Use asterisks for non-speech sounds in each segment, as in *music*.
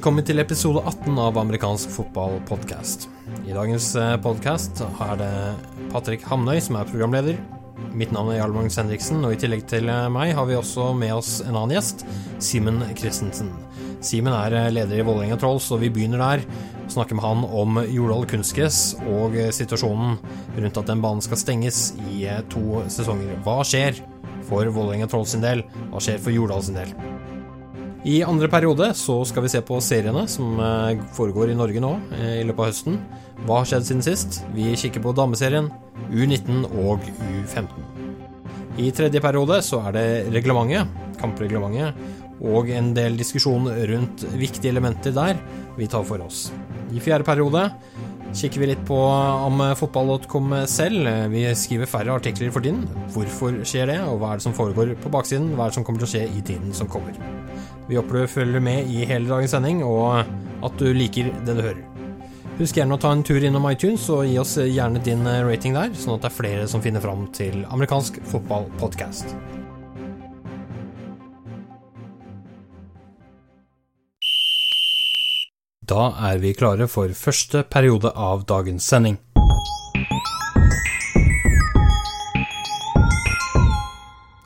Velkommen til episode 18 av amerikansk fotballpodkast. I dagens podkast er det Patrick Hamnøy som er programleder. Mitt navn er Jarl Magnus Henriksen, og i tillegg til meg har vi også med oss en annen gjest, Simen Christensen. Simen er leder i Vålerenga Trolls, og vi begynner der. å snakke med han om Jordal kunstgress og situasjonen rundt at den banen skal stenges i to sesonger. Hva skjer for Vålerenga Trolls sin del? Hva skjer for Jordal sin del? I andre periode så skal vi se på seriene som foregår i Norge nå i løpet av høsten. Hva har skjedd siden sist? Vi kikker på dameserien, U19 og U15. I tredje periode så er det reglementet, kampreglementet, og en del diskusjon rundt viktige elementer der vi tar for oss. I fjerde periode kikker vi litt på om fotball.com selv. Vi skriver færre artikler for tiden. Hvorfor skjer det, og hva er det som foregår på baksiden? Hva er det som kommer til å skje i tiden som kommer? Vi håper du følger med i hele dagens sending, og at du liker det du hører. Husk gjerne å ta en tur innom iTunes, og gi oss gjerne din rating der, sånn at det er flere som finner fram til amerikansk fotballpodkast. Da er vi klare for første periode av dagens sending.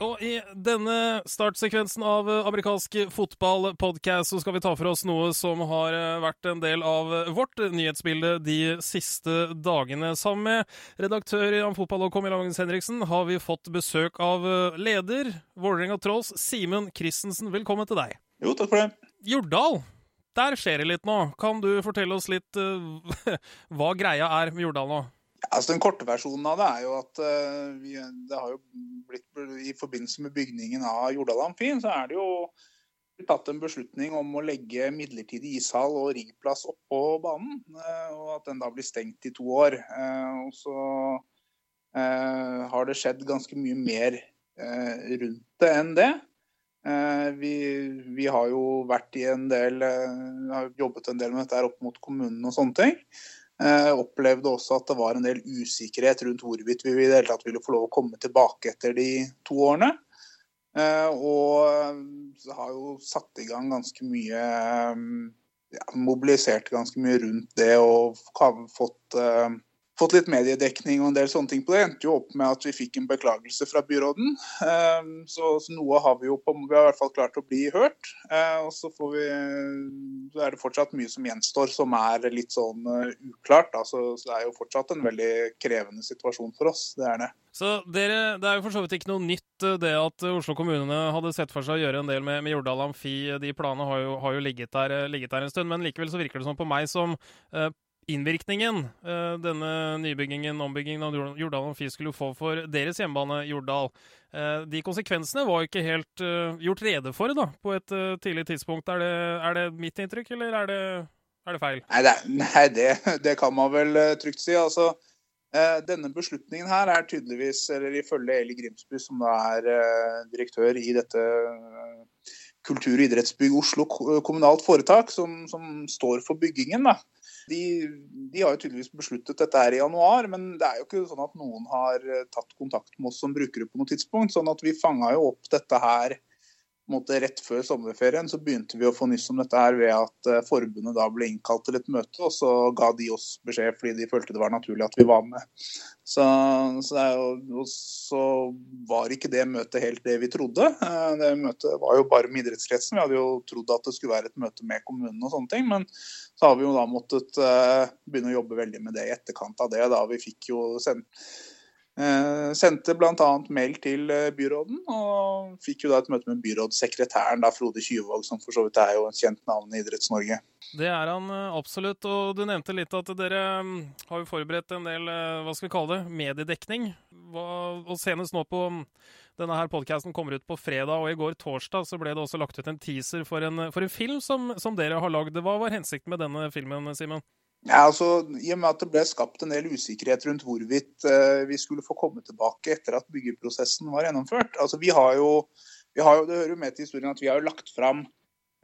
Og i denne startsekvensen av amerikansk fotballpodkast så skal vi ta for oss noe som har vært en del av vårt nyhetsbilde de siste dagene. Sammen med redaktør i Fotball.com Magnus Henriksen har vi fått besøk av leder Vålerenga Trolls, Simen Christensen. Velkommen til deg. Jo, takk for det. Jordal, der skjer det litt nå. Kan du fortelle oss litt uh, *laughs* hva greia er med Jordal nå? Altså Den korte versjonen av det er jo at uh, vi, det har jo blitt I forbindelse med bygningen av Jordal Amfi, så er det jo blitt tatt en beslutning om å legge midlertidig ishall og riggplass oppå banen. Uh, og at den da blir stengt i to år. Og så har det skjedd ganske mye mer rundt det enn det. Vi, vi, har jo vært i en del har jobbet en del med dette opp mot kommunen og sånne ting. Jeg opplevde også at det var en del usikkerhet rundt hvorvidt vi i det hele tatt ville få lov å komme tilbake etter de to årene. Og har jo satt i gang ganske mye ja, Mobilisert ganske mye rundt det og fått, fått litt mediedekning og en del sånne ting på det. Endte jo opp med at vi fikk en beklagelse fra byråden. Så, så noe har vi jo på, vi har i hvert fall klart å bli hørt. Og så, vi, så er det fortsatt mye som gjenstår som er litt sånn uklart. Da. så det er jo fortsatt en veldig krevende situasjon for oss. Det er det. Så dere, Det er jo for så vidt ikke noe nytt det at Oslo kommune hadde sett for seg å gjøre en del med, med Jordal Amfi. De planene har jo, har jo ligget, der, ligget, der, en stund, men likevel så virker det sånn på meg som eh, innvirkningen eh, denne nybyggingen, ombyggingen av Jordal Amfi skulle få for deres hjemmebane Jordal. Eh, de konsekvensene var ikke helt eh, gjort rede for da, på et tidlig tidspunkt. Er det, er det, mitt inntrykk, eller er det, er det feil? Nei, det, *laughs* nei det, kan man vel trygt si. altså denne beslutningen her er tydeligvis, eller ifølge Eli Grimsby, som da er direktør i dette Kultur- og idrettsbygg Oslo kommunalt foretak, som, som står for byggingen. da. De, de, har jo tydeligvis besluttet dette her i januar, men det er jo ikke sånn at noen har tatt kontakt med oss som brukere på noe tidspunkt. sånn at vi fanga jo opp dette her måte, rett før sommerferien så begynte vi å få nyss om dette her ved at uh, forbundet da ble innkalt til et møte, og så ga de oss beskjed fordi de følte det var naturlig at vi var med. Så, så, jo, så var ikke det møtet helt det vi trodde. Uh, det møtet var jo bare med idrettskretsen. Vi hadde jo trodd at det skulle være et møte med kommunen og sånne ting, men så har vi jo da måttet uh, begynne å jobbe veldig med det i etterkant av det. da Vi fikk jo sendt Eh, sendte bl.a. mail til byråden, og fikk jo da et møte med byrådssekretæren, da, Frode Kyvåg, som for så vidt er jo en kjent navn i Idretts-Norge. Det er han absolutt, og du nevnte litt at dere har jo forberedt en del, hva skal vi kalle det, mediedekning. Og senest nå på denne her podkasten kommer ut på fredag, og i går torsdag så ble det også lagt ut en teaser for en, for en film som, som dere har lagd. Hva var hensikten med denne filmen, Simen? Ja, altså, I og med at det ble skapt en del usikkerhet rundt hvorvidt eh, vi skulle få komme tilbake etter at byggeprosessen var gjennomført. Altså, vi har jo, vi har jo, Det hører jo med til historien at vi har jo lagt fram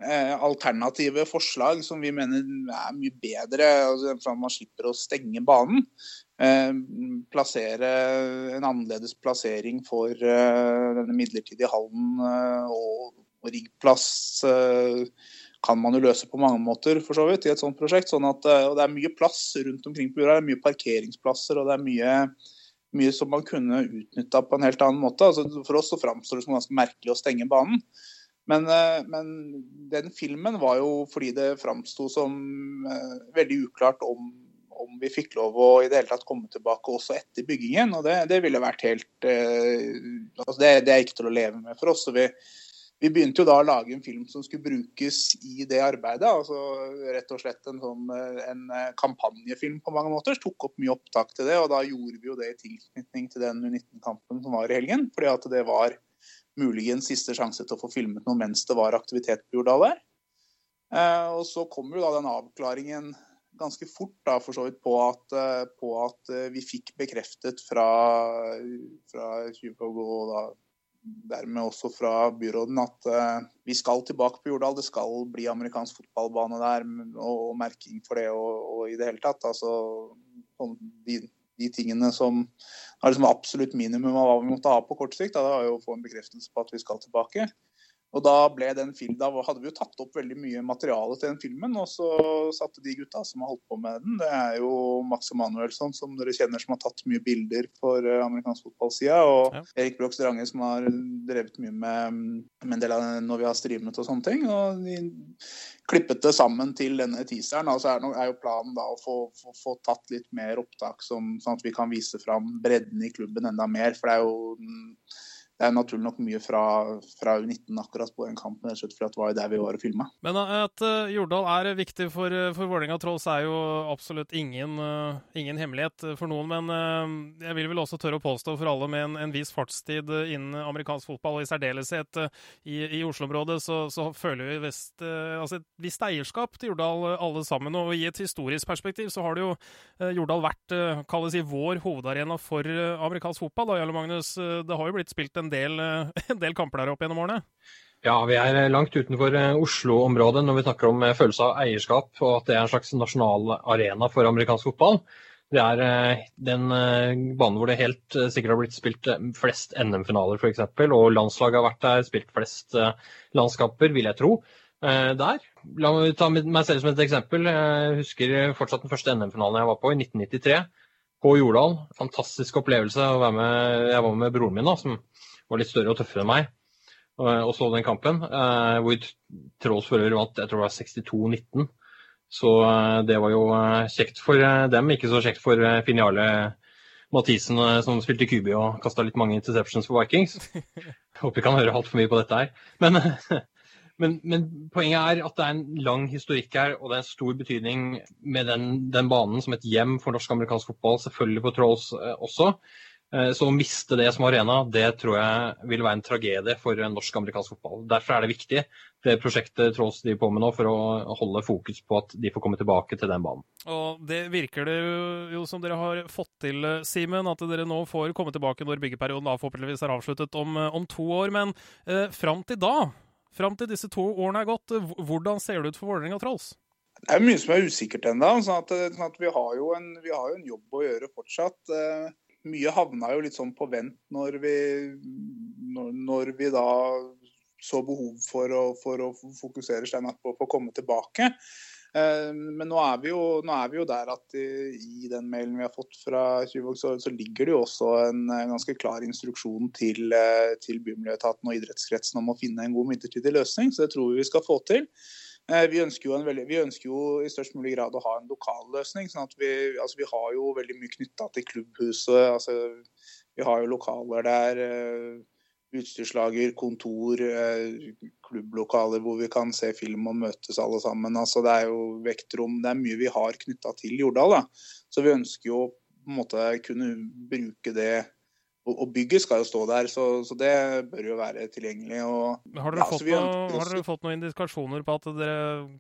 eh, alternative forslag som vi mener er mye bedre. Altså, for at Man slipper å stenge banen. Eh, plassere En annerledes plassering for eh, denne midlertidige hallen eh, og, og riggplass. Eh, kan man jo løse på mange måter for så vidt i et sånt prosjekt. sånn at og Det er mye plass rundt omkring på jorda. Det er mye parkeringsplasser og det er mye, mye som man kunne utnytta på en helt annen måte. Altså, for oss så framstår det som ganske merkelig å stenge banen. Men, eh, men, den filmen var jo fordi det framsto som uh, veldig uklart om, om, vi fikk lov å i det hele tatt komme tilbake også etter byggingen. Og det, det ville vært helt altså det, det, er ikke til å leve med for oss. så vi vi begynte jo da å lage en film som skulle brukes i det arbeidet. altså Rett og slett en, sånn, en eh, kampanjefilm på mange måter. Tok opp mye opptak til det, og da gjorde vi jo det i tilknytning til den U19-kampen som var i helgen. fordi at det var muligens siste sjanse til å få filmet noe mens det var aktivitet på Jordal der. Eh, og så kom jo da den avklaringen ganske fort da, for så vidt på at, eh, på at vi fikk bekreftet fra, fra og da dermed også fra byråden at uh, vi skal tilbake på Jordal. Det skal bli amerikansk fotballbane der og merking for det og, og, i det hele tatt. Altså, de, de, tingene som er liksom absolutt minimum av hva vi måtte ha på kort sikt. Da, det var jo å få en bekreftelse på at vi skal tilbake. Og da, ble den film, da hadde vi jo tatt opp veldig mye materiale til den filmen, og så satte de gutta som har holdt på med den. Det er jo Max Emanuelsson, som dere kjenner, som har tatt mye bilder for uh, amerikansk fotballside. Og ja. Erik Brox Drange, som har drevet mye med, med, en del av det når vi har streamet og sånne ting. Og de klippet det sammen til denne teaseren. Og så er, er, jo planen da å få, få, få tatt litt mer opptak, som, sånn at vi kan vise fram bredden i klubben enda mer. For det er jo det er naturlig nok mye fra, fra U19 akkurat på kampen, rett fordi det var der vi var og filma. Men at uh, Jordal er viktig for, eh, for Vålerenga Trolls er jo absolutt ingen, uh, ingen, hemmelighet for noen. Men jeg vil vel også tørre å påstå for alle med en, en viss fartstid innen amerikansk fotball, og i særdeleshet i, i Oslo-området, så, så, føler vi vest, altså et visst eierskap til Jordal alle sammen. Og i et historisk perspektiv så har det jo Jordal vært, kalles i vår hovedarena for amerikansk fotball. Da, Jarle Magnus, det har jo blitt spilt en del, eh, *laughs* en del kamper der opp gjennom årene? Ja, vi er langt utenfor eh, Oslo-området når vi snakker om eh, følelse av eierskap, og at det er en slags nasjonal arena for amerikansk fotball. Det er den banen hvor det helt sikkert har blitt spilt flest NM-finaler f.eks., og landslaget har vært der, spilt flest landskamper, vil jeg tro. Der. La meg ta meg selv som et eksempel. Jeg husker fortsatt den første NM-finalen jeg var på, i 1993 på Jordal. Fantastisk opplevelse å være med. Jeg var med broren min, da, som var litt større og tøffere enn meg, og så den kampen. Eh, hvor Trolls for øvrig vant, jeg tror det var 62-19. Så eh, det var jo eh, kjekt for dem, ikke så kjekt for Finiale Mathisen som spilte Kubi og kasta litt mange interceptions for Vikings. *laughs* Håper vi kan høre altfor mye på dette her. Men, *laughs* men, men, poenget er at det er en lang historikk her, og det er en stor betydning med den, den banen som et hjem for norsk-amerikansk fotball, selvfølgelig på Trolls også. Eh, så å miste det som arena, det tror jeg vil være en tragedie for norsk-amerikansk fotball. Derfor er det viktig, det prosjektet Trolls driver på med nå, for å holde fokus på at de får komme tilbake til den banen. Og Det virker det jo som dere har fått til, Simen, at dere nå får komme tilbake når byggeperioden da forhåpentligvis er avsluttet om, om to år. Men eh, fram til da, fram til disse to årene er gått, hvordan ser det ut for Vålerenga Trolls? Det er mye som er usikkert ennå. Sånn sånn at vi, har jo en, vi har jo en jobb å gjøre fortsatt. Eh, mye havna jo litt sånn på vent når vi, når, når vi da så behov for å, for å fokusere Steinar på, på å komme tilbake. Eh, men nå er, jo, nå er, vi jo, der at i, den mailen vi har fått fra Tjuvåg, så, så, ligger det jo også en, en ganske klar instruksjon til, eh, til Bymiljøetaten og idrettskretsen om å finne en god midlertidig løsning. Så det tror vi vi skal få til. Eh, vi ønsker, veldig, vi ønsker, jo i størst mulig grad å ha en lokal løsning. sånn at Vi, altså vi har jo veldig mye knytta til klubbhuset. Altså, vi har jo lokaler der. Eh, utstyrslager, kontor, eh, klubblokaler hvor vi kan se film og møtes alle sammen. Altså, det er jo vektrom. Det er mye vi har knytta til Jordal. Da. Så vi ønsker jo på en måte kunne bruke det og, bygget skal jo stå der, så, så, det bør jo være tilgjengelig. Og, har, dere ja, fått noe, har, dere fått noen indikasjoner på at dere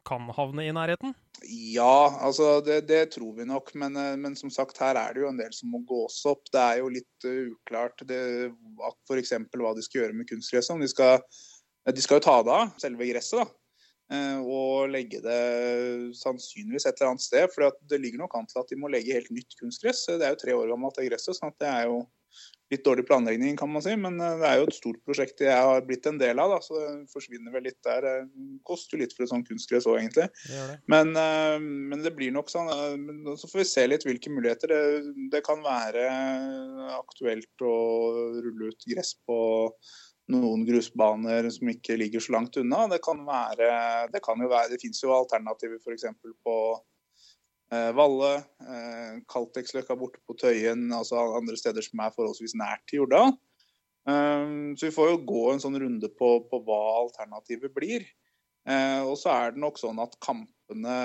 kan havne i nærheten? Ja, altså det, det tror vi nok. Men, eh, men, som sagt, her er det jo en del som må gås opp. Det er jo litt uh, uklart f.eks. hva de skal gjøre med kunstgresset. De skal, de skal jo ta det av, selve gresset. da. Og legge det sannsynligvis et eller annet sted. For det ligger nok an til at de må legge helt nytt kunstgress. Det er jo tre år gammelt, det gresset. sånn at det er jo litt dårlig planlegging, kan man si. Men eh, det er jo et stort prosjekt jeg har blitt en del av, da, så det forsvinner vel litt der. Det koster jo litt for et sånt kunstgress òg, egentlig. Det det. Men, eh, men, det blir nok sånn. Eh, så får vi se litt hvilke muligheter. Det, det kan være aktuelt å rulle ut gress på noen grusbaner som ikke ligger så langt unna. Det kan, være, det kan jo være, det finnes jo alternativer f.eks. på Eh, Valle, eh, Kalteksløkka borte på Tøyen, altså andre steder som er forholdsvis nært til Jordal. Eh, så vi får jo gå en sånn runde på, på hva alternativet blir. Og så er det nok sånn at kampene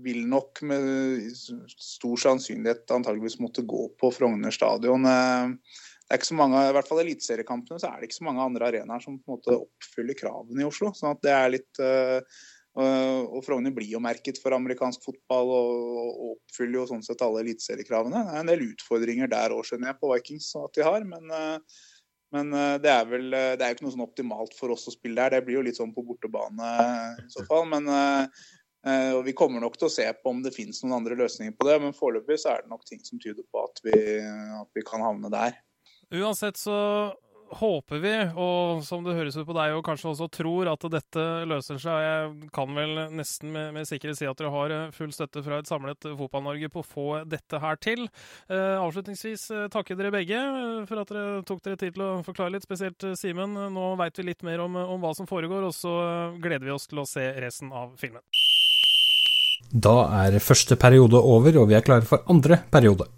vil nok med stor sannsynlighet antageligvis måtte gå på Frogner stadion. Det er ikke så mange, I hvert fall eliteseriekampene så er det ikke så mange andre arenaer som på en måte oppfyller kravene i Oslo. sånn at det er litt Eh, og Frogner blir jo merket for amerikansk fotball og, oppfyller jo sånn sett alle eliteseriekravene. Det er en del utfordringer der òg, skjønner jeg, på Vikings at de har. Men, eh, men eh, det er vel det er jo ikke noe sånn optimalt for oss å spille der. Det blir jo litt sånn på bortebane i så fall. Men og vi kommer nok til å se på om det finnes noen andre løsninger på det. Men foreløpig så er det nok ting som tyder på at vi, at vi kan havne der. Uansett så håper vi, og som det høres ut på deg, og kanskje også tror, at dette løser seg. Jeg kan vel nesten med, med sikkerhet si at dere har eh, full støtte fra et samlet Fotball-Norge på å få dette her til. Eh, avslutningsvis takker dere begge eh, for at dere tok dere tid til å forklare litt, spesielt Simen. Nå veit vi litt mer om, om hva som foregår, og så gleder vi oss til å se resten av filmen. Da er første periode over, og vi er klare for andre periode.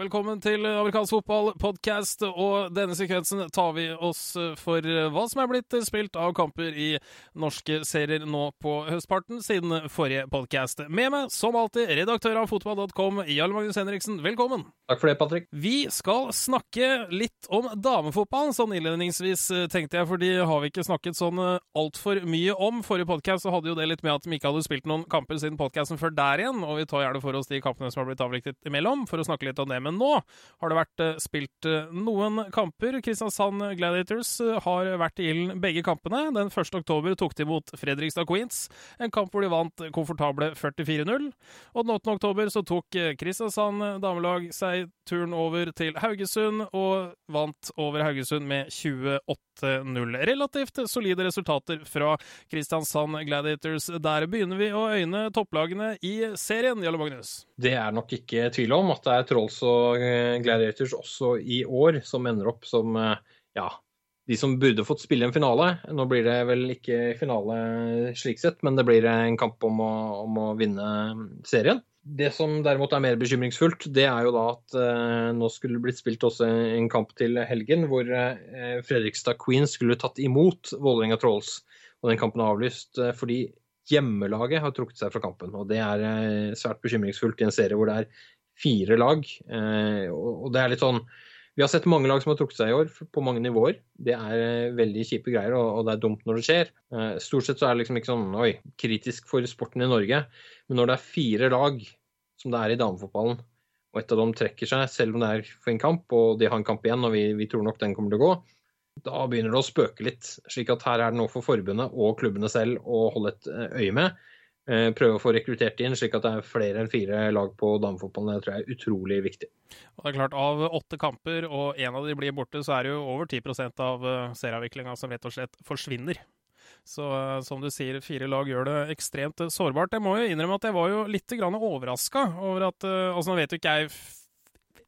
Velkommen til amerikansk fotball-podkast. Og denne sekvensen tar vi oss for hva som er blitt spilt av kamper i norske serier nå på høstparten siden forrige podkast. Med meg, som alltid, redaktør av fotball.com, Jarl Magnus Henriksen. Velkommen. Takk for det, Patrick. Vi skal snakke litt om damefotballen, sånn innledningsvis, tenkte jeg, for de har vi ikke snakket sånn altfor mye om. Forrige podkast hadde jo det litt med at de ikke hadde spilt noen kamper siden podkasten før der igjen, og vi tar gjerne for oss de kampene som har blitt avviklet imellom, for å snakke litt om det. Men nå har det vært eh, spilt eh, noen kamper. Kristiansand Gladiators eh, har vært i ilden begge kampene. Den 1. oktober tok de imot Fredrikstad Queens, en kamp hvor de vant komfortable 44-0. Og den 8. oktober så tok Kristiansand damelag seg turen over til Haugesund, og vant over Haugesund med 28-0. Relativt solide resultater fra Kristiansand Gladiators. Der begynner vi å øyne topplagene i serien, Jarle Magnus. Det er nok ikke tvil om at det er Trolls og Gladiators også i år, som ender opp som eh, ja, de som burde fått spille en finale. Nå blir det vel ikke finale slik sett, men det blir en kamp om å, om å vinne serien. Det som derimot er mer bekymringsfullt, det er jo da at eh, nå skulle det blitt spilt også en kamp til helgen hvor eh, Fredrikstad Queens skulle tatt imot Vålerenga Trolls. Og den kampen er avlyst eh, fordi hjemmelaget har trukket seg fra kampen. Og det er eh, svært bekymringsfullt i en serie hvor det er fire lag. Eh, og det er litt sånn Vi har sett mange lag som har trukket seg i år, på mange nivåer. Det er eh, veldig kjipe greier, og det er dumt når det skjer. Eh, stort sett så er det liksom ikke sånn oi, kritisk for sporten i Norge. Men når det er fire lag, som det er i damefotballen, og et av dem trekker seg, selv om det er for en kamp, og de har en kamp igjen, og vi, vi tror nok den kommer til å gå, da begynner det å spøke litt. slik at her er det noe for forbundet og klubbene selv å holde et øye med. Eh, prøve å få rekruttert inn, slik at det er flere enn fire lag på damefotballen. Det tror jeg er utrolig viktig. Og det er klart, Av åtte kamper, og én av de blir borte, så er det jo over 10 av eh, serieavviklinga som rett og slett forsvinner. Så eh, som du sier, fire lag gjør det ekstremt sårbart. Jeg må jo innrømme at jeg var jo litt overraska over at altså Nå vet jo ikke jeg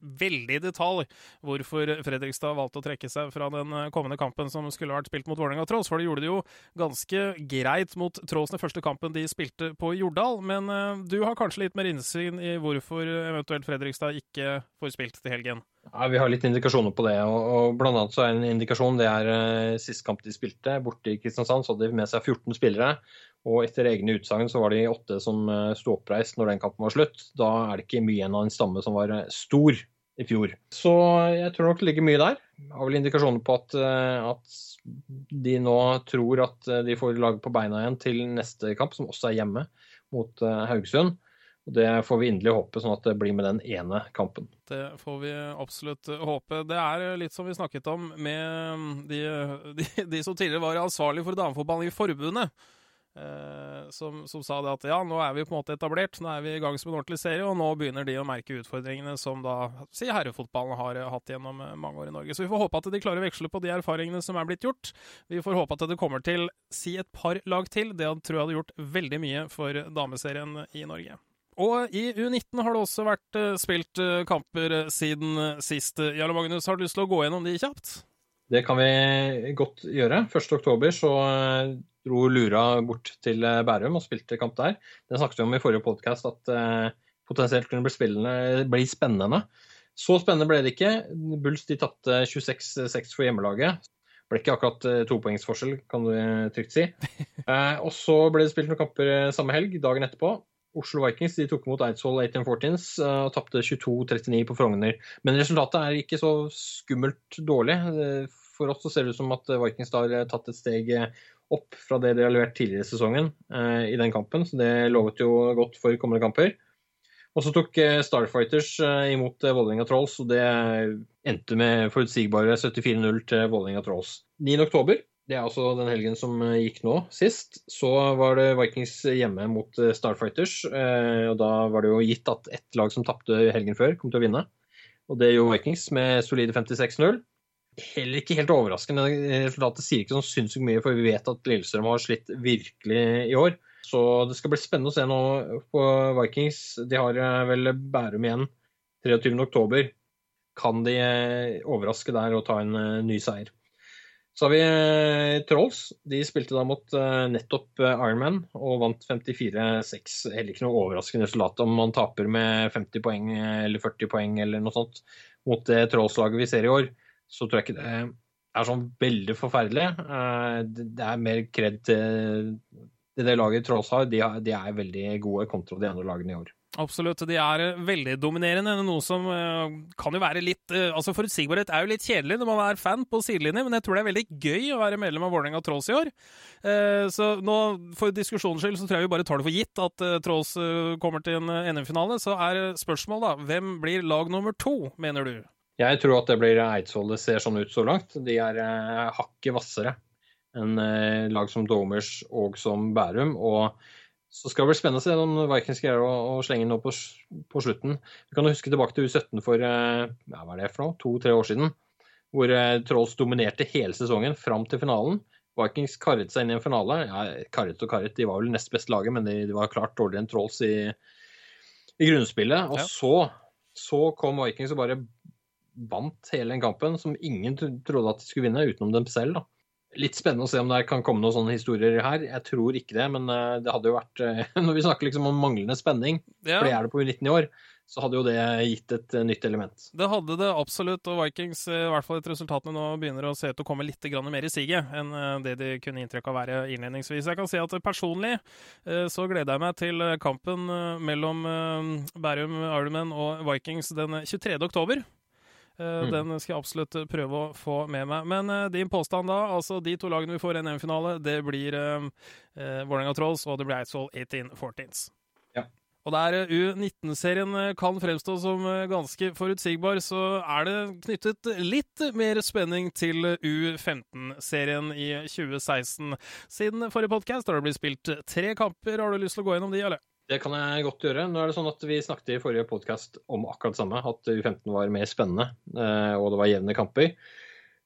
veldig i detalj hvorfor Fredrikstad valgte å trekke seg fra den eh, kommende kampen som skulle vært spilt mot Vålerenga Trolls. For de gjorde det jo ganske greit mot Trolls den første kampen de spilte på Jordal. Men uh, du har kanskje litt mer innsyn i hvorfor eventuelt Fredrikstad ikke får spilt til helgen? Ja, Vi har litt indikasjoner på det. og, og blant annet så er En indikasjon det er uh, sist kamp de spilte, borte i Kristiansand, så hadde de med seg 14 spillere. og Etter egne utsagn så var de åtte som sto oppreist når den kampen var slutt. Da er det ikke mye igjen av en stamme som var stor i fjor. Så jeg tror nok det ligger mye der. Jeg har vel indikasjoner på at, at de nå tror at de får laget på beina igjen til neste kamp, som også er hjemme, mot Haugesund. Og Det får vi inderlig håpe, sånn at det blir med den ene kampen. Det får vi absolutt håpe. Det er litt som vi snakket om med de, de, de som tidligere var ansvarlig for damefotballen i forbundet. Eh, som, som, sa det at ja, nå er vi på en måte etablert, nå er vi i gang som en ordentlig serie, og nå begynner de å merke utfordringene som da si herrefotballen har hatt gjennom mange år i Norge. Så vi får håpe at de klarer å veksle på de erfaringene som er blitt gjort. Vi får håpe at det kommer til si et par lag til. Det tror jeg hadde gjort veldig mye for dameserien i Norge. Og i U19 har det også vært spilt kamper siden sist. Jarle Magnus, har du lyst til å gå gjennom de kjapt? Det kan vi godt gjøre. 1.10 så dro Lura bort til Bærum og spilte kamp der. Det snakket vi om i forrige podkast, at potensielt kunne bli, bli, spennende. Så spennende ble det ikke. Bulls de tapte 26-6 for hjemmelaget. Ble ikke akkurat topoengsforskjell, kan du trygt si. *laughs* og så ble det spilt noen kamper samme helg, dagen etterpå. Oslo Vikings de tok imot Eidsvoll 1814s eh, og tapte 22-39 på Frogner. Men resultatet er ikke så skummelt dårlig. Eh, for oss så ser det ut som at Vikings da har tatt et steg eh, opp fra det de har levert tidligere i sesongen i den kampen. Så det lovet jo godt for kommende kamper. Og så tok Starfighters imot Vålerenga Trolls, og det endte med forutsigbare 74-0 til Vålerenga Trolls. 9.10 det er altså den helgen som eh, gikk nå, sist. Så var det Vikings hjemme mot eh, Starfighters. Eh, og da var det jo gitt at ett lag som tapte helgen før, kom til å vinne. Og det gjorde Vikings med solide 56-0. Heller ikke helt overraskende. Resultatet sier ikke sånn sinnssykt mye, for vi vet at Lillestrøm har slitt virkelig i år. Så det skal bli spennende å se nå på Vikings. De har vel Bærum igjen 23.10. Kan de overraske der og ta en ny seier? Så har vi eh, Trolls. De spilte da mot eh, nettopp eh, Ironman og vant 54-6. Heller ikke noe overraskende resultat om man taper med 50 poeng eller 40 poeng eller noe sånt mot det Trolls-laget vi ser i år. Så tror jeg ikke det er sånn veldig forferdelig. Det er mer kred til det laget Trolls har. De er veldig gode kontra de andre lagene i år. Absolutt. De er eh, veldig dominerende. Noe som uh, kan jo være litt uh, Altså Forutsigbarhet er jo litt kjedelig når man er fan på sidelinje, men jeg tror det er veldig gøy å være medlem av Vålerenga Trolls i år. Så nå, for diskusjonens skyld, så tror jeg vi bare tar det for gitt at Trolls kommer til en NM-finale. Så er spørsmålet, da, hvem blir lag nummer to, mener du? Jeg tror at det blir Eidsvoll. Det ser sånn ut så langt. De er hakket hvassere enn lag som Domers og som Bærum. og så skal det bli spennende å se om Vikings greier å, å slenge noe på, på, slutten. Vi kan jo huske tilbake til U17 for eh, ja, hva er det for noe, to-tre år siden. Hvor eh, Trolls dominerte hele sesongen fram til finalen. Vikings karret seg inn i en finale. Ja, karret og karret, de var vel nest beste laget, men de, de, var klart dårligere enn Trolls i, i grunnspillet. Og ja. så, så, kom Vikings og bare vant hele den kampen, som ingen trodde at de skulle vinne, utenom dem selv. da. Litt spennende å se om det kan komme noen sånne historier her. Jeg tror ikke det, men eh, det hadde jo vært eh, *laughs* Når vi snakker liksom om manglende spenning, ja. for det er det på U19 i år, så hadde jo det gitt et eh, nytt element. Det hadde det absolutt, og Vikings, i hvert fall etter resultatene nå, begynner å se ut til å komme litt mer i siget enn det de kunne inntrykk av å være innledningsvis. Jeg kan si at personlig så gleder jeg meg til kampen mellom Bærum Ironman og Vikings den 23. oktober. Eh, mm. Den skal jeg absolutt eh, prøve å få med meg. Men uh, din påstand da, altså de to lagene vi får en NM-finale, det blir uh, uh, Vålerenga Trolls og det blir Eidsvoll 1814s. Ja. Og der U19-serien kan fremstå som ganske forutsigbar, så er det knyttet litt mer spenning til U15-serien i 2016. Siden forrige podkast har det blitt spilt tre kamper. Har du lyst til å gå gjennom de, eller? Det kan jeg godt gjøre. Nå er det sånn at Vi snakket i forrige podkast om akkurat det samme, at U15 var mer spennende eh, og det var jevne kamper.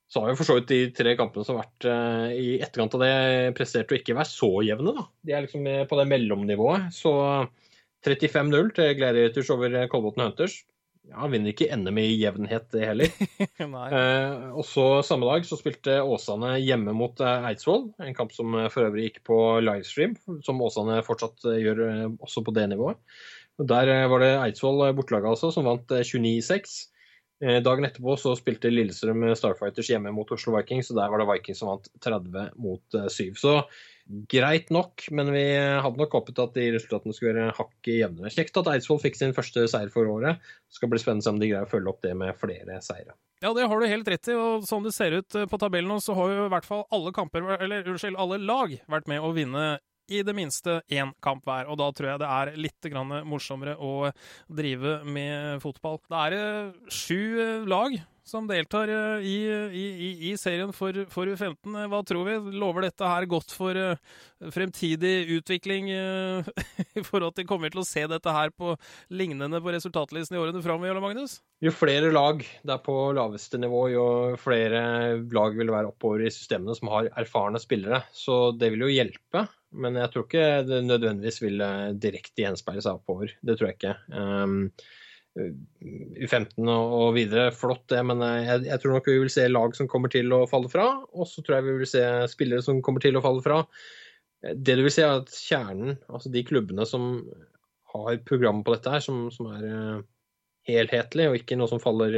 Så har jo for så vidt de tre kampene som har vært eh, i etterkant av det, prestert å ikke være så jevne. da. De er liksom på det mellomnivået. Så 35-0 til Gladiators over Kolbotn Hunters. Ja, vinner ikke NM i jevnhet, det heller. *laughs* eh, og så Samme dag så spilte Åsane hjemme mot eh, Eidsvoll, en kamp som eh, for øvrig gikk på livestream, som Åsane fortsatt eh, gjør også på det nivået. Der var det Eidsvoll bortelaget altså, som vant 29-6. Eh, dagen etterpå så spilte Lillestrøm Starfighters hjemme mot Oslo Vikings, og der var det Vikings som vant 30 mot 7. Så greit nok, men vi hadde nok håpet at de resultatene skulle være hakket jevnere. Kjekt at Eidsvoll fikk sin første seier for året. Det skal bli spennende om de greier å følge opp det med flere seire. Ja, det har du helt rett i, og sånn det ser ut på tabellen nå, så har jo i hvert fall alle kamper, eller unnskyld, alle lag vært med å vinne i det minste én kamp hver. Og da tror jeg det er litt morsommere å drive med fotball. Det er eh, sju eh, lag som deltar eh, i, i, i serien for, for, U15. Hva tror vi? Lover dette her godt for fremtidig utvikling *laughs* i forhold til Kommer vi til å se dette her på lignende på resultatlisten i årene framover, Magnus? Jo flere lag det er på laveste nivå, jo flere lag vil det være oppover i systemene som har erfarne spillere. Så det vil jo hjelpe. Men jeg tror ikke det nødvendigvis vil eh, direkte gjenspeile seg oppover. Det tror jeg ikke. Um, U15 og videre, flott det, men eh, jeg, jeg, tror nok vi vil se lag som kommer til å falle fra. Og så tror jeg vi vil se spillere som kommer til å falle fra. Det du vil se, er at kjernen, altså de klubbene som har program på dette her, som, som er helhetlig, og ikke noe som faller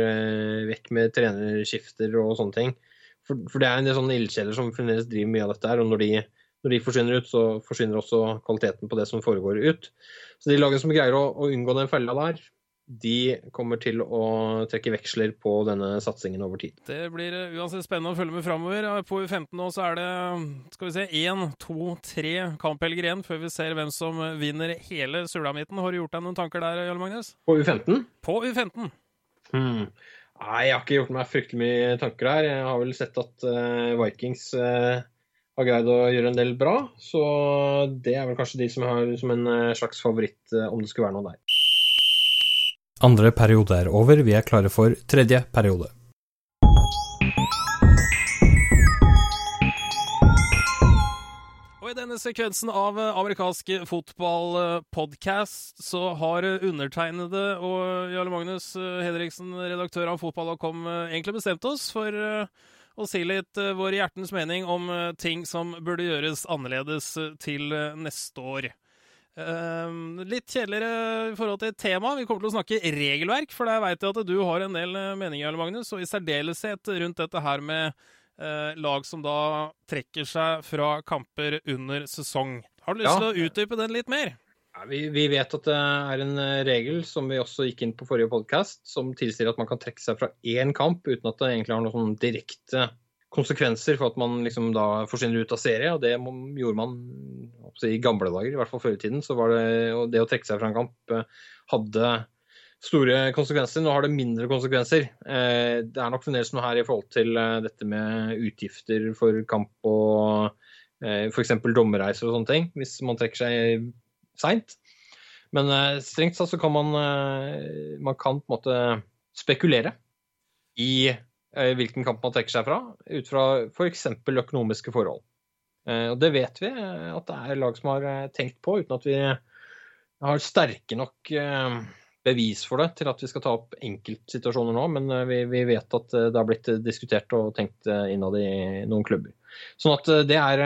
vekk med trenerskifter og sånne ting. For, for det er en del sånne ildsjeler som fremdeles driver mye av dette her, og når de når de forsvinner ut, så forsvinner også kvaliteten på det som foregår ut. Så de lagene som greier å, å unngå den fella der, de kommer til å trekke veksler på denne satsingen over tid. Det blir eh, uansett spennende å følge med framover. På U15 nå så er det skal vi se, én, to, tre kamphelger igjen før vi ser hvem som vinner hele sulamitten. Har du gjort deg noen tanker der, Jarle Magnus? På U15? På U15. Hmm. Nei, jeg har ikke gjort meg fryktelig mye tanker der. Jeg har vel sett at uh, Vikings uh, har greid å gjøre en del bra. Så det er vel kanskje de som har som en eh, slags favoritt, eh, om det skulle være noe der. Andre periode er over, vi er klare for tredje periode. Og I denne sekvensen av eh, amerikansk fotballpodkast så har undertegnede og Jarle Magnus Hedriksen, redaktør av Fotball.com, egentlig bestemt oss for og si litt uh, vår hjertens mening om uh, ting som burde gjøres annerledes uh, til neste år. litt kjedeligere i forhold til tema. Vi kommer til å snakke regelverk, for der veit jeg at du har en del meninger, Magnus, og i særdeleshet rundt dette her med lag som da trekker seg fra kamper under sesong. Har du lyst ja. til å utdype den litt mer? Vi, vi, vet at det er en eh, regel som vi også gikk inn på forrige podkast, som tilsier at man kan trekke seg fra én kamp uten at det egentlig har noen sånn direkte konsekvenser for at man liksom da forsvinner ut av serie. og Det gjorde man i gamle dager, i hvert fall før i tiden. så var det, og det å trekke seg fra en kamp eh, hadde store konsekvenser. Nå har det mindre konsekvenser. Eh, det er nok fremdeles noe her i forhold til dette med utgifter for kamp og f.eks. dommerreiser og sånne ting. Hvis man trekker seg seint. Men uh, strengt tatt så kan man, uh, man kan på en måte spekulere i uh, hvilken kamp man trekker seg fra, ut fra f.eks. økonomiske forhold. og det vet vi at det er lag som har tenkt på, uten at vi har sterke nok bevis for det til at vi skal ta opp enkeltsituasjoner nå, men vi, vi, vet at det har blitt diskutert og tenkt innad i noen klubber. Sånn at det er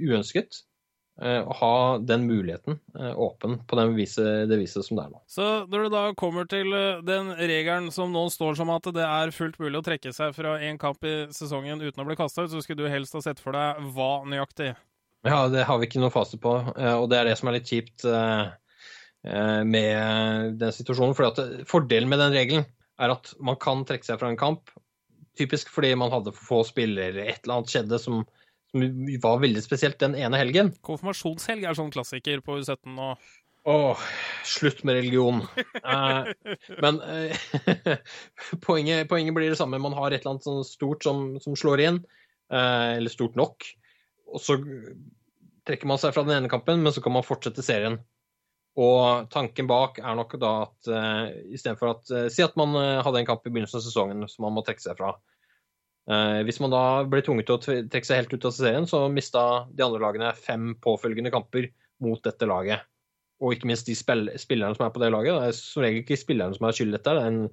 uønsket. Eh, å ha den muligheten eh, åpen på den viset, det viset som det er nå. Så når det da kommer til eh, den regelen som nå står som at det er fullt mulig å trekke seg fra én kamp i sesongen uten å bli kasta ut, så skulle du helst ha sett for deg hva nøyaktig? Ja, det har vi ikke noe fasit på, og det er det som er litt kjipt med den situasjonen. For fordelen med den regelen er at man kan trekke seg fra en kamp, typisk fordi man hadde for få spillere eller et eller annet skjedde som som var veldig spesielt den ene helgen. Konfirmasjonshelg er sånn klassiker på U17 nå. Åh, slutt med religion. eh, men eh, *laughs* poenget, poenget, blir det samme. Man har et eller annet sånn stort som, som slår inn, eh, eller stort nok. Og så trekker man seg fra den ene kampen, men så kan man fortsette serien. Og tanken bak er nok da at uh, istedenfor at uh, Si at man uh, hadde en kamp i begynnelsen av sesongen som man må trekke seg fra. Eh, hvis man da ble tvunget til å trekke seg helt ut av serien, så mista de andre lagene fem påfølgende kamper mot dette laget. Og ikke minst de spillerne som er på det laget. Det er som regel ikke spillerne som har skyld i dette, det er en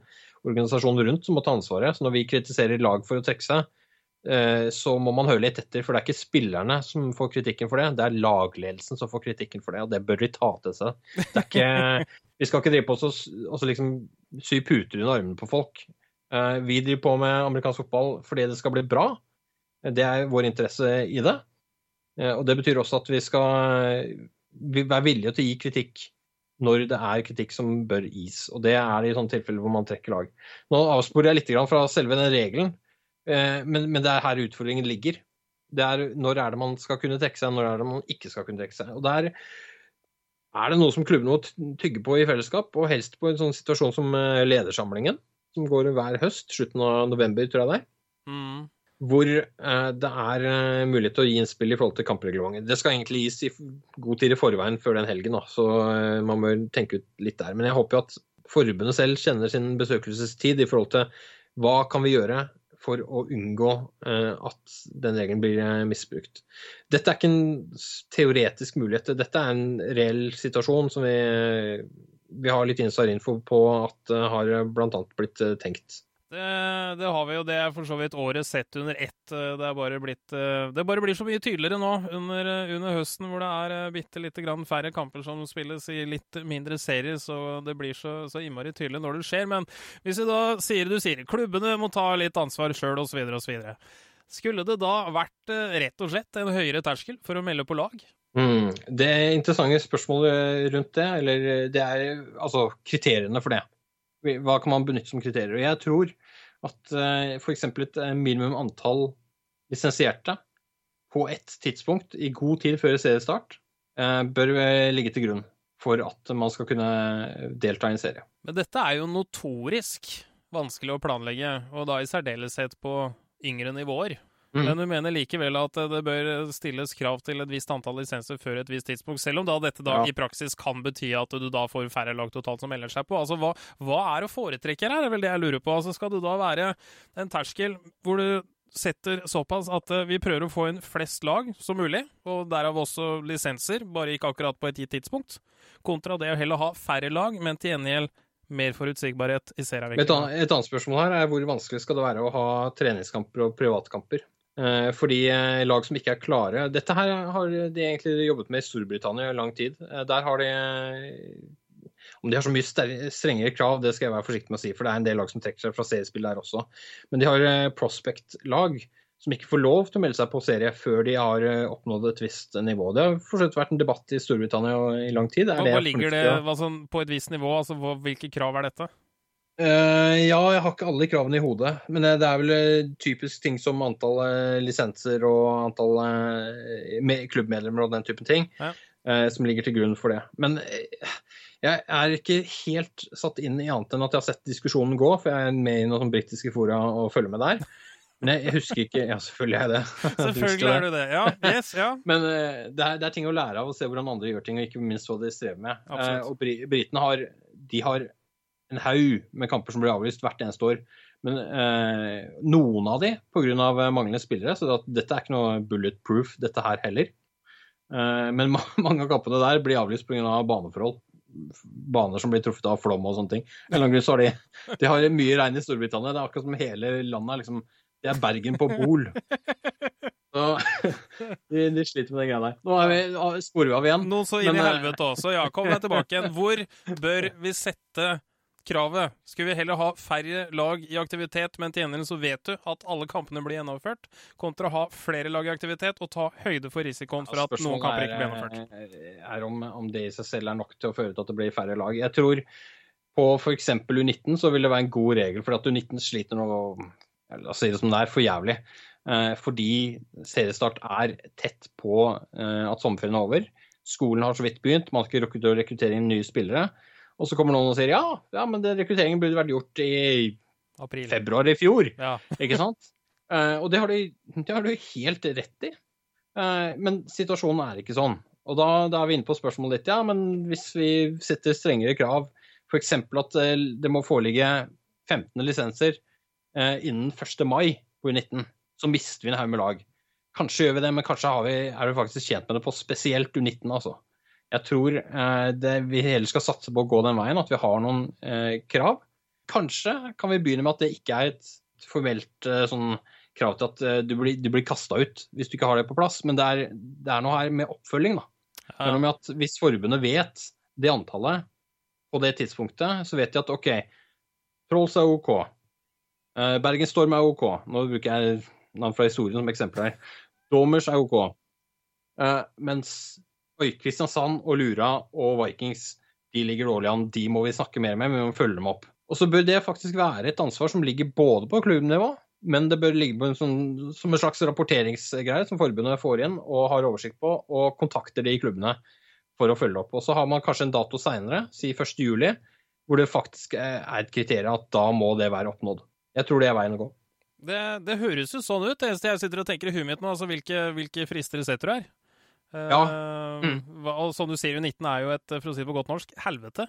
organisasjon rundt som må ta ansvaret. Så når vi kritiserer lag for å trekke seg, eh, så må man høre litt etter. For det er ikke spillerne som får kritikken for det, det er lagledelsen som får kritikken for det. Og det bør de ta til seg. Det er ikke, *laughs* vi skal ikke drive på oss og liksom sy puter under armene på folk. Eh, vi driver på med amerikansk fotball fordi det skal bli bra. Det er vår interesse i det. Eh, og det betyr også at vi skal være villige til å gi kritikk når det er kritikk som bør gis. Og det er det i sånne tilfeller hvor man trekker lag. Nå avsporer jeg litt fra selve den regelen, men, men det er her utfordringen ligger. Det er når er det man skal kunne trekke seg, når er det man ikke skal kunne trekke seg. Og der er det noe som klubbene må tygge på i fellesskap, og helst på en sånn situasjon som ledersamlingen som går hver høst, slutten av november, tror jeg det er. Mm. Hvor eh, det er eh, mulighet til å gi innspill i forhold til kampreglementet. Det skal egentlig gis i god tid i forveien før den helgen, da, så eh, man bør tenke ut litt der. Men jeg håper jo at forbundet selv kjenner sin besøkelsestid i forhold til hva kan vi gjøre for å unngå eh, at den regelen blir eh, misbrukt. Dette er ikke en teoretisk mulighet, dette er en reell situasjon som vi vi har litt inside-info på at det har bl.a. blitt eh, tenkt. Det, det, har vi jo. Det er for så vidt året sett under ett. Det, er bare blitt, eh, det bare blir så mye tydeligere nå under, under høsten, hvor det er eh, bitte lite grann færre kamper som spilles i litt mindre serier. Så det blir så, så innmari tydelig når det skjer. Men hvis vi da sier du sier klubbene må ta litt ansvar sjøl osv. osv. Skulle det da vært rett og slett en høyere terskel for å melde på lag? Mm. Det interessante spørsmålet rundt det, eller det er altså kriteriene for det. Hva kan man benytte som kriterier? Og jeg tror at eh, f.eks. et eh, minimum antall lisensierte på ett tidspunkt i god tid før seriestart bør ligge til grunn for at man skal kunne delta i en serie. Men dette er jo notorisk vanskelig å planlegge, og da i særdeleshet på yngre nivåer. Mm. Men du mener likevel at det bør stilles krav til et visst antall lisenser før et visst tidspunkt, selv om da dette da ja. i praksis kan bety at du da får færre lag totalt som melder seg på. Altså, hva, hva er å foretrekke her, er vel det jeg lurer på. Altså, skal du da være en terskel hvor du setter såpass at eh, vi prøver å få inn flest lag som mulig, og derav også lisenser, bare ikke akkurat på et gitt tidspunkt, kontra det å heller ha færre lag, men til gjengjeld mer forutsigbarhet i serien. Et, et, annet spørsmål her er hvor vanskelig skal det være å ha treningskamper og privatkamper? Eh, fordi eh, lag som ikke er klare Dette her har de egentlig jobbet med i Storbritannia i lang tid. Eh, der har de Om de har så mye strengere krav, det skal jeg være forsiktig med å si, for det er en del lag som trekker seg fra seriespill der også. Men de har prospect-lag som ikke får lov til å melde seg på serie før de har oppnådd et visst nivå. Det har fortsatt vært en debatt i Storbritannia i lang tid. Hva, hva ligger det altså, på et visst nivå? Altså, hvilke krav er dette? Uh, ja, jeg har ikke alle kravene i hodet. Men det er vel eh, typisk ting som antall uh, lisenser og antall uh, klubbmedlemmer og den typen ting ja. som ligger til grunn for det. Men jeg er ikke helt satt inn i annet enn at jeg har sett diskusjonen gå, for jeg er med i noen britiske fora og følger med der. Men jeg, husker ikke Ja, selvfølgelig er jeg det. *laughs* Selvfølgelig er du det. Ja, yes, ja. *laughs* Men det er, det, er, ting å lære av å se hvordan andre gjør ting, og ikke minst hva de strever med. og britene har, de har en haug med kamper som blir avlyst hvert eneste år. Men eh, noen av de pga. manglende spillere, så dette er ikke noe bulletproof, dette her heller. Eh, men *laughs* ma mange av kampene der blir avlyst pga. Av baneforhold. Baner som blir truffet av flom og sånne ting. Så har de, *laughs* de har mye regn i Storbritannia. Det er akkurat som hele landet liksom Det er Bergen på Bol. *laughs* Så de, de, sliter med den greia der. Nå vi, sporer vi av igjen. Noen så inn i eh, helvete også. Ja, kom deg tilbake igjen. Hvor bør vi sette kravet. Skulle vi heller ha færre lag i aktivitet, men til gjengjeld så vet du at alle kampene blir gjennomført, kontra å ha flere lag i aktivitet og ta høyde for risikoen for at noen kamper ikke blir gjennomført? er om, om, det i seg selv er nok til å føre til at det blir færre lag. Jeg tror på f.eks. U19 så vil det være en god regel, for at U19 sliter nå La oss si det som det er, for jævlig. Eh, fordi seriestart er tett på eh, at sommerferien er over. Skolen har så vidt begynt, man har ikke rukket å rekruttere inn nye spillere. Og så kommer noen og sier ja, ja men det, rekrutteringen burde vært gjort i April. februar i fjor. Ja. *laughs* ikke sant? Uh, og det har, du, det har, du, helt rett i. Uh, men situasjonen er ikke sånn. Og da, da, er vi inne på spørsmålet ditt. Ja, men hvis vi setter strengere krav, f.eks. at uh, det må foreligge 15 lisenser innen 1. mai på U19, så mister vi en haug med lag. Kanskje gjør vi det, men kanskje vi, er vi faktisk tjent med det på spesielt U19, altså. Jeg tror eh, det, vi heller skal satse på å gå den veien, at vi har noen eh, krav. Kanskje kan vi begynne med at det ikke er et formelt eh, sånn krav til at du blir, du blir kasta ut hvis du ikke har det på plass, men det er, det er noe her med oppfølging. da. Det er noe med at Hvis forbundet vet det antallet på det tidspunktet, så vet de at OK, Trolls er OK. Bergen Storm er OK. Nå bruker jeg navn fra historien som eksempel her. Domers er OK. Mens oi, Kristiansand og Lura og Vikings de ligger dårlig an. De må vi snakke mer med, men vi må følge dem opp. Og så bør det faktisk være et ansvar som ligger både på klubbnivå, men det bør ligge på en sånn, som en slags rapporteringsgreie som forbundet får inn og har oversikt på, og kontakter de klubbene for å følge opp. Og så har man kanskje en dato seinere, si 1.7, hvor det faktisk er et kriterium at da må det være oppnådd. Jeg tror det er veien å gå. Det, det høres jo sånn ut. Det eneste jeg sitter og tenker i huet mitt nå, altså hvilke, hvilke frister setter du her? Ja. Mm. og som du sier, U19 er jo et, for å si det på godt norsk, helvete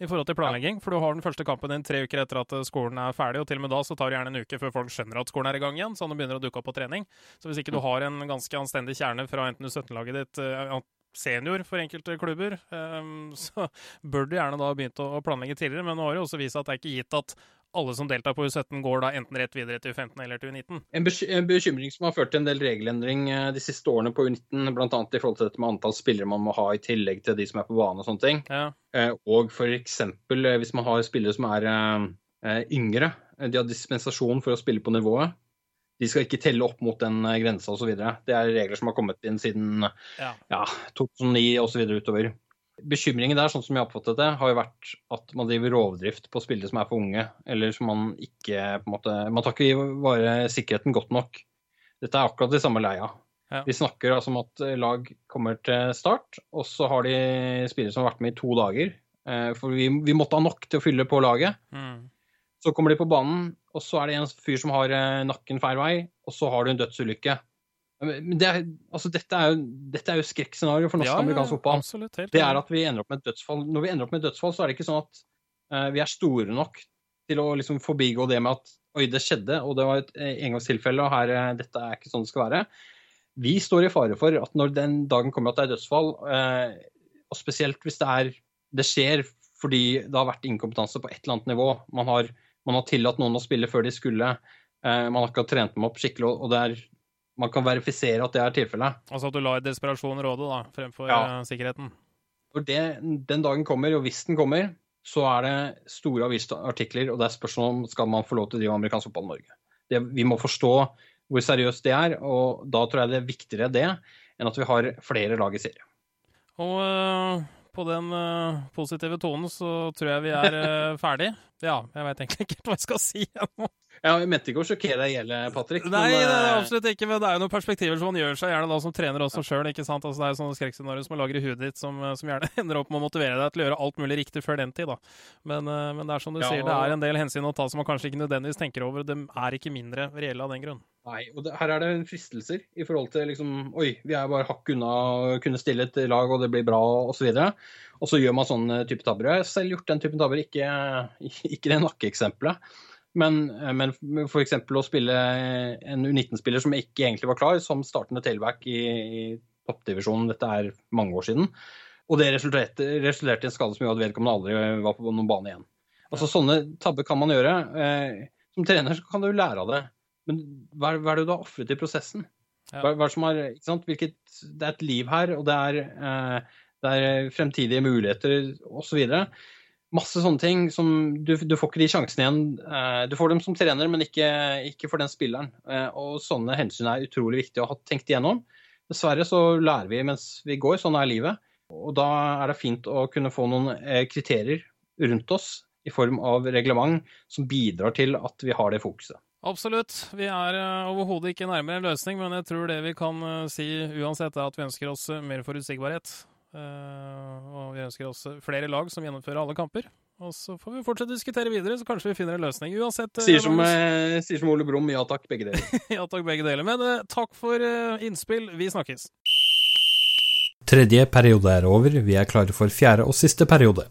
i forhold til planlegging. For du har den første kampen din tre uker etter at eh, skolen er ferdig, og til og med da så tar det gjerne en uke før folk skjønner at skolen er i gang igjen, sånn at de begynner å dukke opp på trening. Så hvis ikke du har en ganske anstendig kjerne fra enten U17-laget ditt eh, senior for enkelte klubber, *laughs* så bør du gjerne da begynt å planlegge tidligere. Men nå har det også vist at det er ikke gitt at alle som deltar på U17, går da enten rett videre til U15 eller til U19. En, bekymring som har ført til en del regelendring eh, de siste årene på U19, bl.a. i forhold til dette med antall spillere man må ha i tillegg til de som er på bane og sånne ting. Ja. Eh, og f.eks. Eh, hvis man har spillere som er yngre, de har dispensasjon for å spille på nivået. De skal ikke telle opp mot den grensa osv. Det er regler som har kommet inn siden ja. Ja, 2009 osv. utover. Bekymringen der, sånn som jeg oppfattet det, har jo vært at man driver rovdrift på spillere som er for unge. Eller som man ikke på en måte, Man tar ikke vare sikkerheten godt nok. Dette er akkurat det samme leia. Ja. Vi snakker altså om at lag kommer til start, og så har de spillere som har vært med i to dager. Eh, for vi, vi måtte ha nok til å fylle på laget. Mm. Så kommer de på banen, og så er det en fyr som har eh, nakken feil vei, og så har du en dødsulykke. Men det er, altså dette, er jo, dette er jo skrekkscenario for norsk ja, amerikansk fotball. Absolutt, helt, det er at vi ender opp med et dødsfall. Når vi ender opp med et dødsfall, så er det ikke sånn at uh, vi er store nok til å liksom forbigå det med at oi, det skjedde, og det var et uh, engangstilfelle, og her, uh, dette er ikke sånn det skal være. Vi står i fare for at når den dagen kommer at det er dødsfall, og spesielt hvis det er det skjer fordi det har vært inkompetanse på et eller annet nivå, man har, man har tillatt noen å spille før de skulle, man har ikke trent dem opp skikkelig, og det er man kan verifisere at det er tilfellet. Altså at du lar desperasjon råde, da, fremfor ja. Eh, sikkerheten? For det, den dagen kommer, og hvis den kommer, så er det store avisartikler, og det er spørsmål om skal man få lov til å drive amerikansk fotball i Norge. Det, vi må forstå hvor seriøst det er, og da tror jeg det er viktigere det enn at vi har flere lag i serie. Og uh, på den uh, positive tonen så tror jeg vi er uh, ferdig. Ja, jeg veit egentlig ikke hva jeg skal si ennå. Jeg mente ikke å sjokkere deg i hjel, Patrick. Nei, men, det er eh, absolutt ikke, men det er jo noen perspektiver som man gjør seg gjerne da som trener også sjøl. Altså, det er jo sånne skrekkscenarioer som man lager i huet ditt, som, eh, som, gjerne *laughs* ender opp med å motivere deg til å gjøre alt mulig riktig før den tid. da. Men, eh, men det er som du ja, sier, det er en del hensyn å ta som man kanskje ikke nødvendigvis tenker over. De er ikke mindre reelle av den grunn. Nei, og det, her er det fristelser i forhold til liksom Oi, vi er bare hakk unna å kunne stille et lag, og det blir bra, osv. Og, så og så gjør man sånne type tabber. Jeg har selv gjort den typen tabber, ikke, ikke det nakkeeksempelet. Men, eh, men f.eks. å spille en U19-spiller som ikke egentlig var klar, som startende tailback i, i toppdivisjonen, dette er mange år siden. Og det resulterte, resulterte i en skade som gjorde at vedkommende aldri var på noen bane igjen. Altså Sånne tabber kan man gjøre. Eh, som trener så kan du lære av det. Men hva, hva er det du har ofret i prosessen? Ja. Hva, hva er Hvilket, det er et liv her, og det er, eh, det er fremtidige muligheter osv masse sånne ting som du, du, får ikke de sjansene igjen. Eh, du får dem som trener, men ikke, ikke for den spilleren. Eh, og sånne hensyn er utrolig viktig å ha tenkt igjennom. Dessverre så lærer vi mens vi går, sånn er livet. Og da er det fint å kunne få noen eh, kriterier rundt oss i form av reglement som bidrar til at vi har det fokuset. Absolutt. Vi er overhodet ikke nærmere en løsning, men jeg tror det vi kan si uansett, er at vi ønsker oss mer forutsigbarhet. Uh, og vi ønsker oss flere lag som gjennomfører alle kamper. Og så får vi fortsette å diskutere videre, så kanskje vi finner en løsning. Uansett. Uh, sier, som, eh, sier, som, Ole Brumm, ja takk, begge deler. *laughs* ja takk, begge deler. Men takk for innspill. Vi snakkes. Tredje periode er over. Vi er klare for fjerde og siste periode.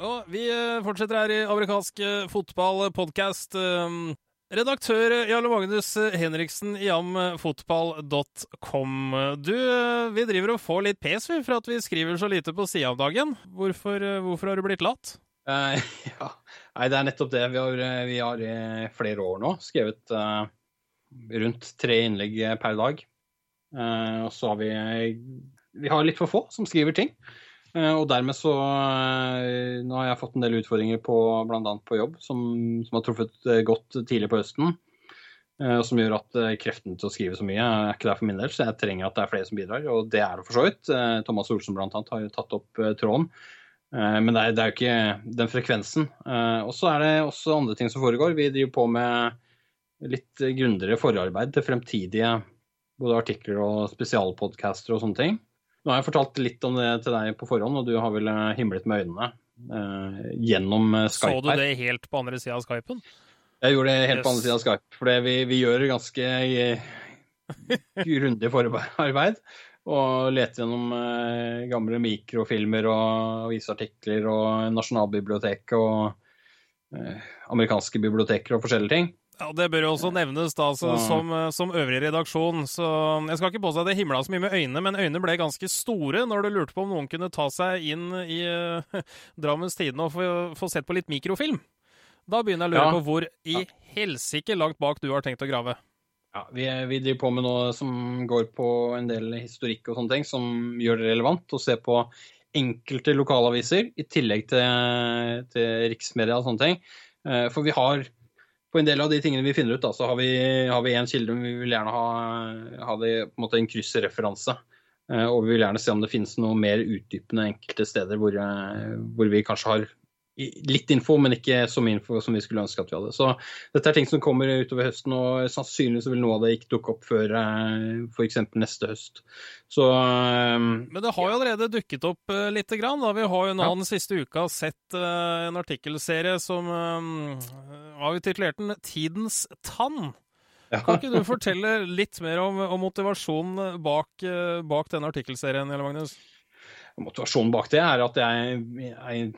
Og vi fortsetter her i amerikansk fotballpodkast. Redaktør Jarle Magnus Henriksen i amfotball.com. Du, vi driver og får litt pes for at vi skriver så lite på sida av dagen. Hvorfor, hvorfor, har du blitt lat? Uh, *laughs* ja, Nei, det er nettopp det. Vi har, vi har i flere år nå skrevet uh, rundt tre innlegg per dag. Uh, og så har vi Vi har litt for få som skriver ting. Og dermed så Nå har jeg fått en del utfordringer på bl.a. på jobb, som, som har truffet godt tidlig på høsten. Og som gjør at kreften til å skrive så mye er ikke der for min del, så jeg trenger at det er flere som bidrar. Og det er det for så vidt. Thomas Olsen bl.a. har jo tatt opp tråden. Men det er, det er, jo ikke den frekvensen. Og så er det også andre ting som foregår. Vi driver på med litt grundigere forarbeid til fremtidige både artikler og spesialpodcaster og sånne ting. Nå har jeg fortalt litt om det til deg på forhånd, og du har vel eh, himlet med øynene uh, gjennom Skype her. Så du det helt på andre sida av Skypen? Jeg gjorde det helt yes. på andre sida av Skype, for vi, vi, gjør ganske grundig forarbeid. Og leter gjennom uh, gamle mikrofilmer og avisartikler og Nasjonalbiblioteket og uh, amerikanske biblioteker og forskjellige ting. Ja, Det bør jo også nevnes da, så, ja. som, eh, som, øvrig redaksjon. Så Jeg skal ikke påstå at det himla så mye med øynene, men øynene ble ganske store når du lurte på om noen kunne ta seg inn i uh, *laughs* Drammens Tidende og få, få, sett på litt mikrofilm. Da begynner jeg å lure ja. på hvor i helsike langt bak du har tenkt å grave. Ja, vi, vi, driver på med noe som går på en del historikk og sånne ting, som gjør det relevant å se på enkelte lokalaviser i tillegg til, til riksmedia og sånne ting. Eh, for vi har på en del av de tingene vi finner ut, da, så har vi, har en kilde, men vi vil gjerne ha, ha det på en måte en kryssreferanse. Eh, og vi vil gjerne se om det finnes noe mer utdypende enkelte steder hvor, eh, hvor vi kanskje har litt info, men ikke så mye info som vi skulle ønske at vi hadde. Så dette er ting som kommer utover høsten, og sannsynligvis vil noe av det ikke dukke opp før eh, f.eks. neste høst. Så eh, Men det har jo allerede dukket opp uh, lite grann. Da. Vi har jo nå ja. den siste uka sett en artikkelserie som har vi titulert den 'Tidens tann'. Ja. Kan ikke du fortelle litt mer om, om motivasjonen bak, bak denne artikkelserien, Magnus? Motivasjonen bak det er at jeg, jeg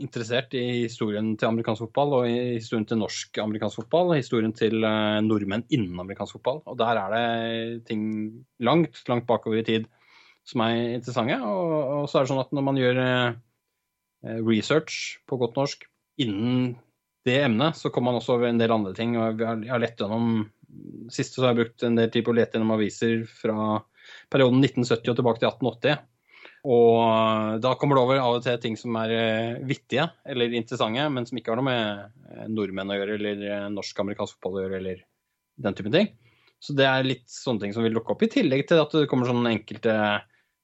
interessert i historien til amerikansk fotball og i historien til norsk amerikansk fotball. Historien til uh, nordmenn innen amerikansk fotball. Og der er det ting langt, langt bakover i tid som er interessante. Og, og så er det sånn at når man gjør uh, research på godt norsk innen det emnet, så kommer man også over en del andre ting. og Jeg har lett gjennom Siste så har jeg brukt en del tid på å lete gjennom aviser fra perioden 1970 og tilbake til 1880. Og da kommer det over av og til ting som er eh, vittige eller interessante, men som ikke har noe med eh, nordmenn å gjøre, eller eh, norsk-amerikansk fotball å gjøre, eller den type ting. Så det er litt sånne ting som vil dukke opp, i tillegg til at det kommer sånne enkelte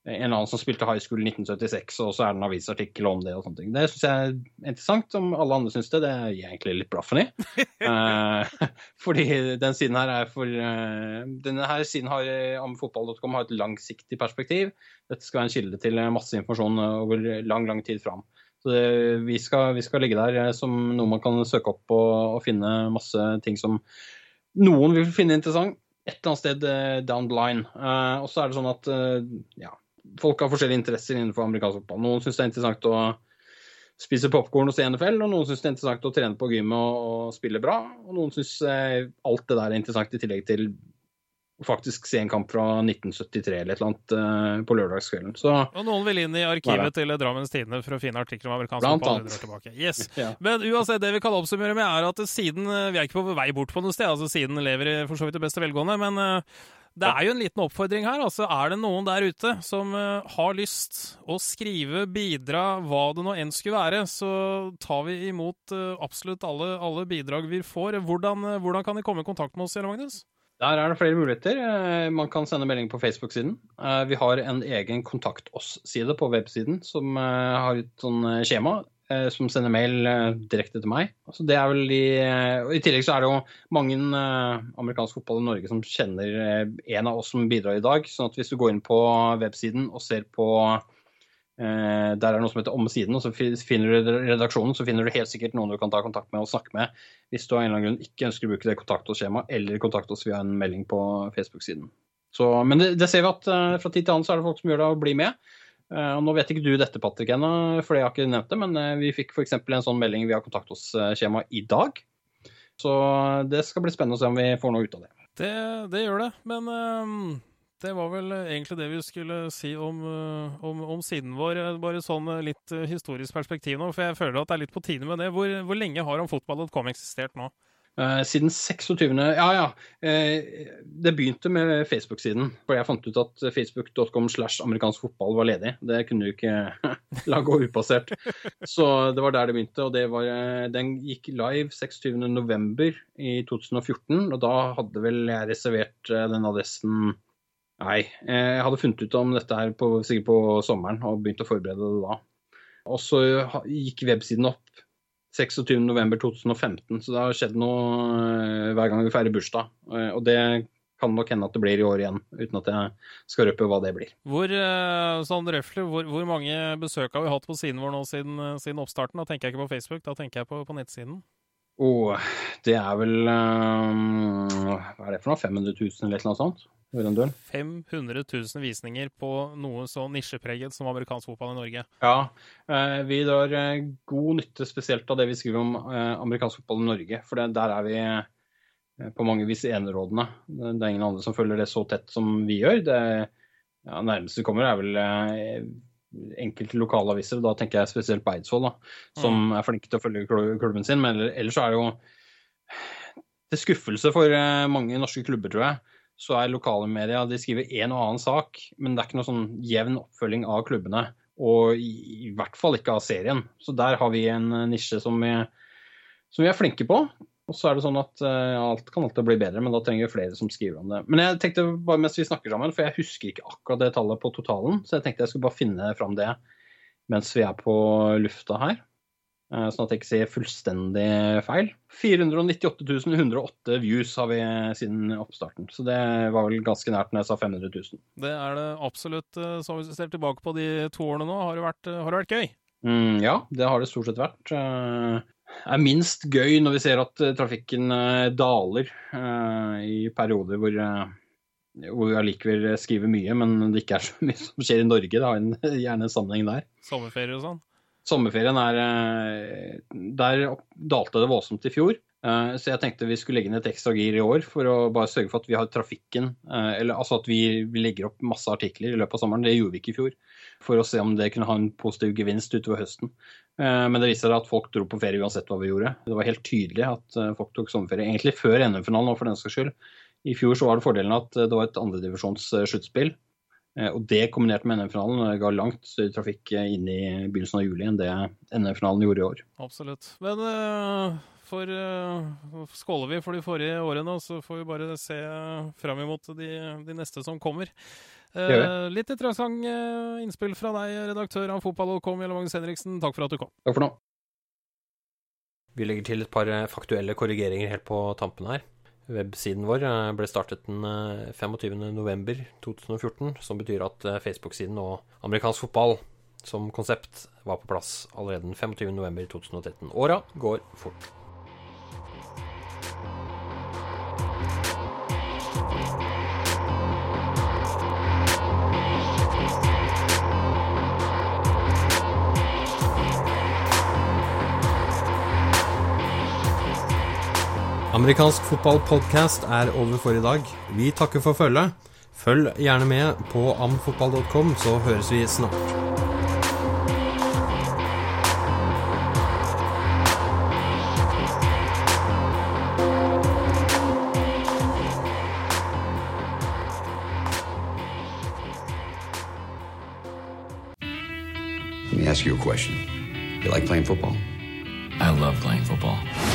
en eller annen som spilte high school i 1976, og så er det en avisartikkel om det. og sånne ting. Det syns jeg er interessant. Om alle andre syns det, det gir jeg egentlig litt blaffen i. uh, *laughs* *laughs* fordi den siden her er for uh, Denne her siden har om fotball.com har et langsiktig perspektiv. Dette skal være en kilde til masse informasjon over lang, lang tid fram. Så det, vi, skal, vi, skal, ligge der som noe man kan søke opp og, og finne masse ting som noen vil finne interessant et eller annet sted down the line. Uh, og så er det sånn at uh, ja, folk har forskjellige interesser innenfor amerikansk fotball. Noen syns det er interessant å spise popkorn og se NFL, og noen syns det er interessant å trene på gymmet og, og spille bra. Og noen syns eh, alt det der er interessant i tillegg til å faktisk se en kamp fra 1973 eller et eller annet eh, på lørdagskvelden. Så, og noen vil inn i arkivet til Drammens Tidende for å finne artikler om amerikansk fotball. Yes. *laughs* ja. Men uansett, det vi kan oppsummere med, er at siden eh, Vi er ikke på vei bort på noe sted, altså siden lever i for så vidt det beste velgående, men uh, det er jo en liten oppfordring her. altså Er det noen der ute som uh, har lyst å skrive, bidra, hva det nå enn skulle være, så tar vi imot uh, absolutt alle, alle, bidrag vi får. Hvordan, uh, hvordan, kan de komme i kontakt med oss, Jelle Magnus? Der er det flere muligheter. Man kan sende melding på Facebook-siden. Vi har en egen Kontakt oss-side på websiden som har et sånn skjema som sender mail eh, direkte til meg. Altså, det er vel de, eh, I tillegg så er det jo mange amerikansk fotball i Norge som kjenner en av oss som bidrar i dag. sånn at hvis du går inn på websiden og ser på der er det noe som heter Omsiden, og så finner du redaksjonen, så finner du helt sikkert noen du kan ta kontakt med og snakke med hvis du av en eller annen grunn ikke ønsker å bruke det kontakt oss-skjemaet, eller kontakt oss via en melding på Facebook-siden. Men det, det, ser vi at fra tid til annen så er det folk som gjør det og blir med. Eh, og nå vet ikke du dette, Patrick, ennå, for jeg har ikke nevnt det, men eh, vi fikk f.eks. en sånn melding via kontakt oss-skjema i dag. Så det skal bli spennende å se om vi får noe ut av det. Det, det gjør det, men uh, det var vel egentlig det vi skulle si om, om, om, siden vår. Bare sånn litt historisk perspektiv nå, for jeg føler at det er litt på tide med det. Hvor, hvor lenge har om fotball.com eksistert nå? Uh, siden 26. Ja, ja. Uh, det begynte med Facebook-siden. For jeg fant ut at facebook.com slash amerikansk fotball var ledig. Det kunne du ikke *laughs* la gå upassert. Så det var der det begynte. Og det var, uh, den gikk live 26.11. i 2014. Og da hadde vel jeg reservert den adressen Nei, jeg hadde funnet ut om dette her på, sikkert på sommeren og begynt å forberede det da. Og så gikk websiden opp 26.11.2015, så det har skjedd noe eh, hver gang vi feirer bursdag. Eh, og det kan nok hende at det blir i år igjen, uten at jeg skal røpe hva det blir. Hvor, eh, sånn røffelig, hvor, hvor, mange besøk har vi hatt på siden vår nå siden, siden, oppstarten? Da tenker jeg ikke på Facebook, da tenker jeg på, på nettsiden. Oh, det er vel um, Hva er det for noe? 500 000 eller noe sånt? 500 000 visninger på noe så nisjepreget som amerikansk fotball i Norge. Ja, eh, vi drar eh, god nytte spesielt av det vi skriver om eh, amerikansk fotball i Norge. For der er vi på mange vis enerådende. Det er ingen andre som følger det så tett som vi gjør. Det ja, nærmeste vi kommer, er vel enkelte lokalaviser. Da tenker jeg spesielt på Eidsvoll, da, som mm. er flinke til å følge klubben sin. Men ellers så er det jo til skuffelse for mange norske klubber, tror jeg så er lokale media de skriver en og annen sak, men det er ikke noe sånn jevn oppfølging av klubbene. Og i, i hvert fall ikke av serien. Så der har vi en eh, nisje som vi, som vi er flinke på. Og så er det sånn at uh, alt kan alltid bli bedre, men da trenger vi flere som skriver om det. Men jeg tenkte bare mens vi snakker sammen, for jeg husker ikke akkurat det tallet på totalen, så jeg tenkte jeg skulle bare finne fram det mens vi er på lufta her. Eh, sånn at jeg ikke sier fullstendig feil. 498 108 views har vi siden oppstarten, så det var vel ganske nært når jeg sa 500 000. Det er det absolutt. Eh, så hvis vi ser tilbake på de to årene nå, har det vært, har det vært gøy? Mm, ja, det har det stort sett vært. Det eh, er minst gøy når vi ser at trafikken daler i perioder hvor hvor vi allikevel skriver mye, men det ikke er så mye som skjer i Norge. Det har en, *laughs* gjerne en sammenheng der. Sommerferie og sånn? Sommerferien er eh, Der dalte det voldsomt i fjor. Eh, så jeg tenkte vi skulle legge inn et ekstra gir i år for å bare sørge for at vi har trafikken eh, Eller altså at vi, legger opp masse artikler i løpet av sommeren. Det gjorde vi ikke i fjor. For å se om det kunne ha en positiv gevinst utover høsten. Men det viste seg at folk dro på ferie uansett hva vi gjorde. Det var helt tydelig at folk tok sommerferie. Egentlig før NM-finalen, for den saks skyld. I fjor så var det fordelen at det var et andredivisjons sluttspill. Eh, og det kombinert med NM-finalen eh, ga langt større trafikk eh, inn i begynnelsen av juli enn det NM-finalen gjorde i år. Absolutt. Men for skåler vi for de forrige årene, så får vi bare se fram imot de, de neste som kommer. Eh, litt interessant innspill fra deg, redaktør av fotball.com, Jelle Magnus Henriksen. Takk for at du kom. Takk for nå. Vi legger til et par faktuelle korrigeringer helt på tampen her. Websiden vår eh, ble startet den 25.11.2014, eh, som betyr at eh, Facebook-siden og amerikansk fotball som konsept var på plass allerede den 25.11.2013. Åra går fort. Amerikansk fotballpodkast er over for i dag. Vi takker for følget. Følg gjerne med på amfotball.com, så høres vi snart. Let me ask you a question. You like playing football? I love playing football.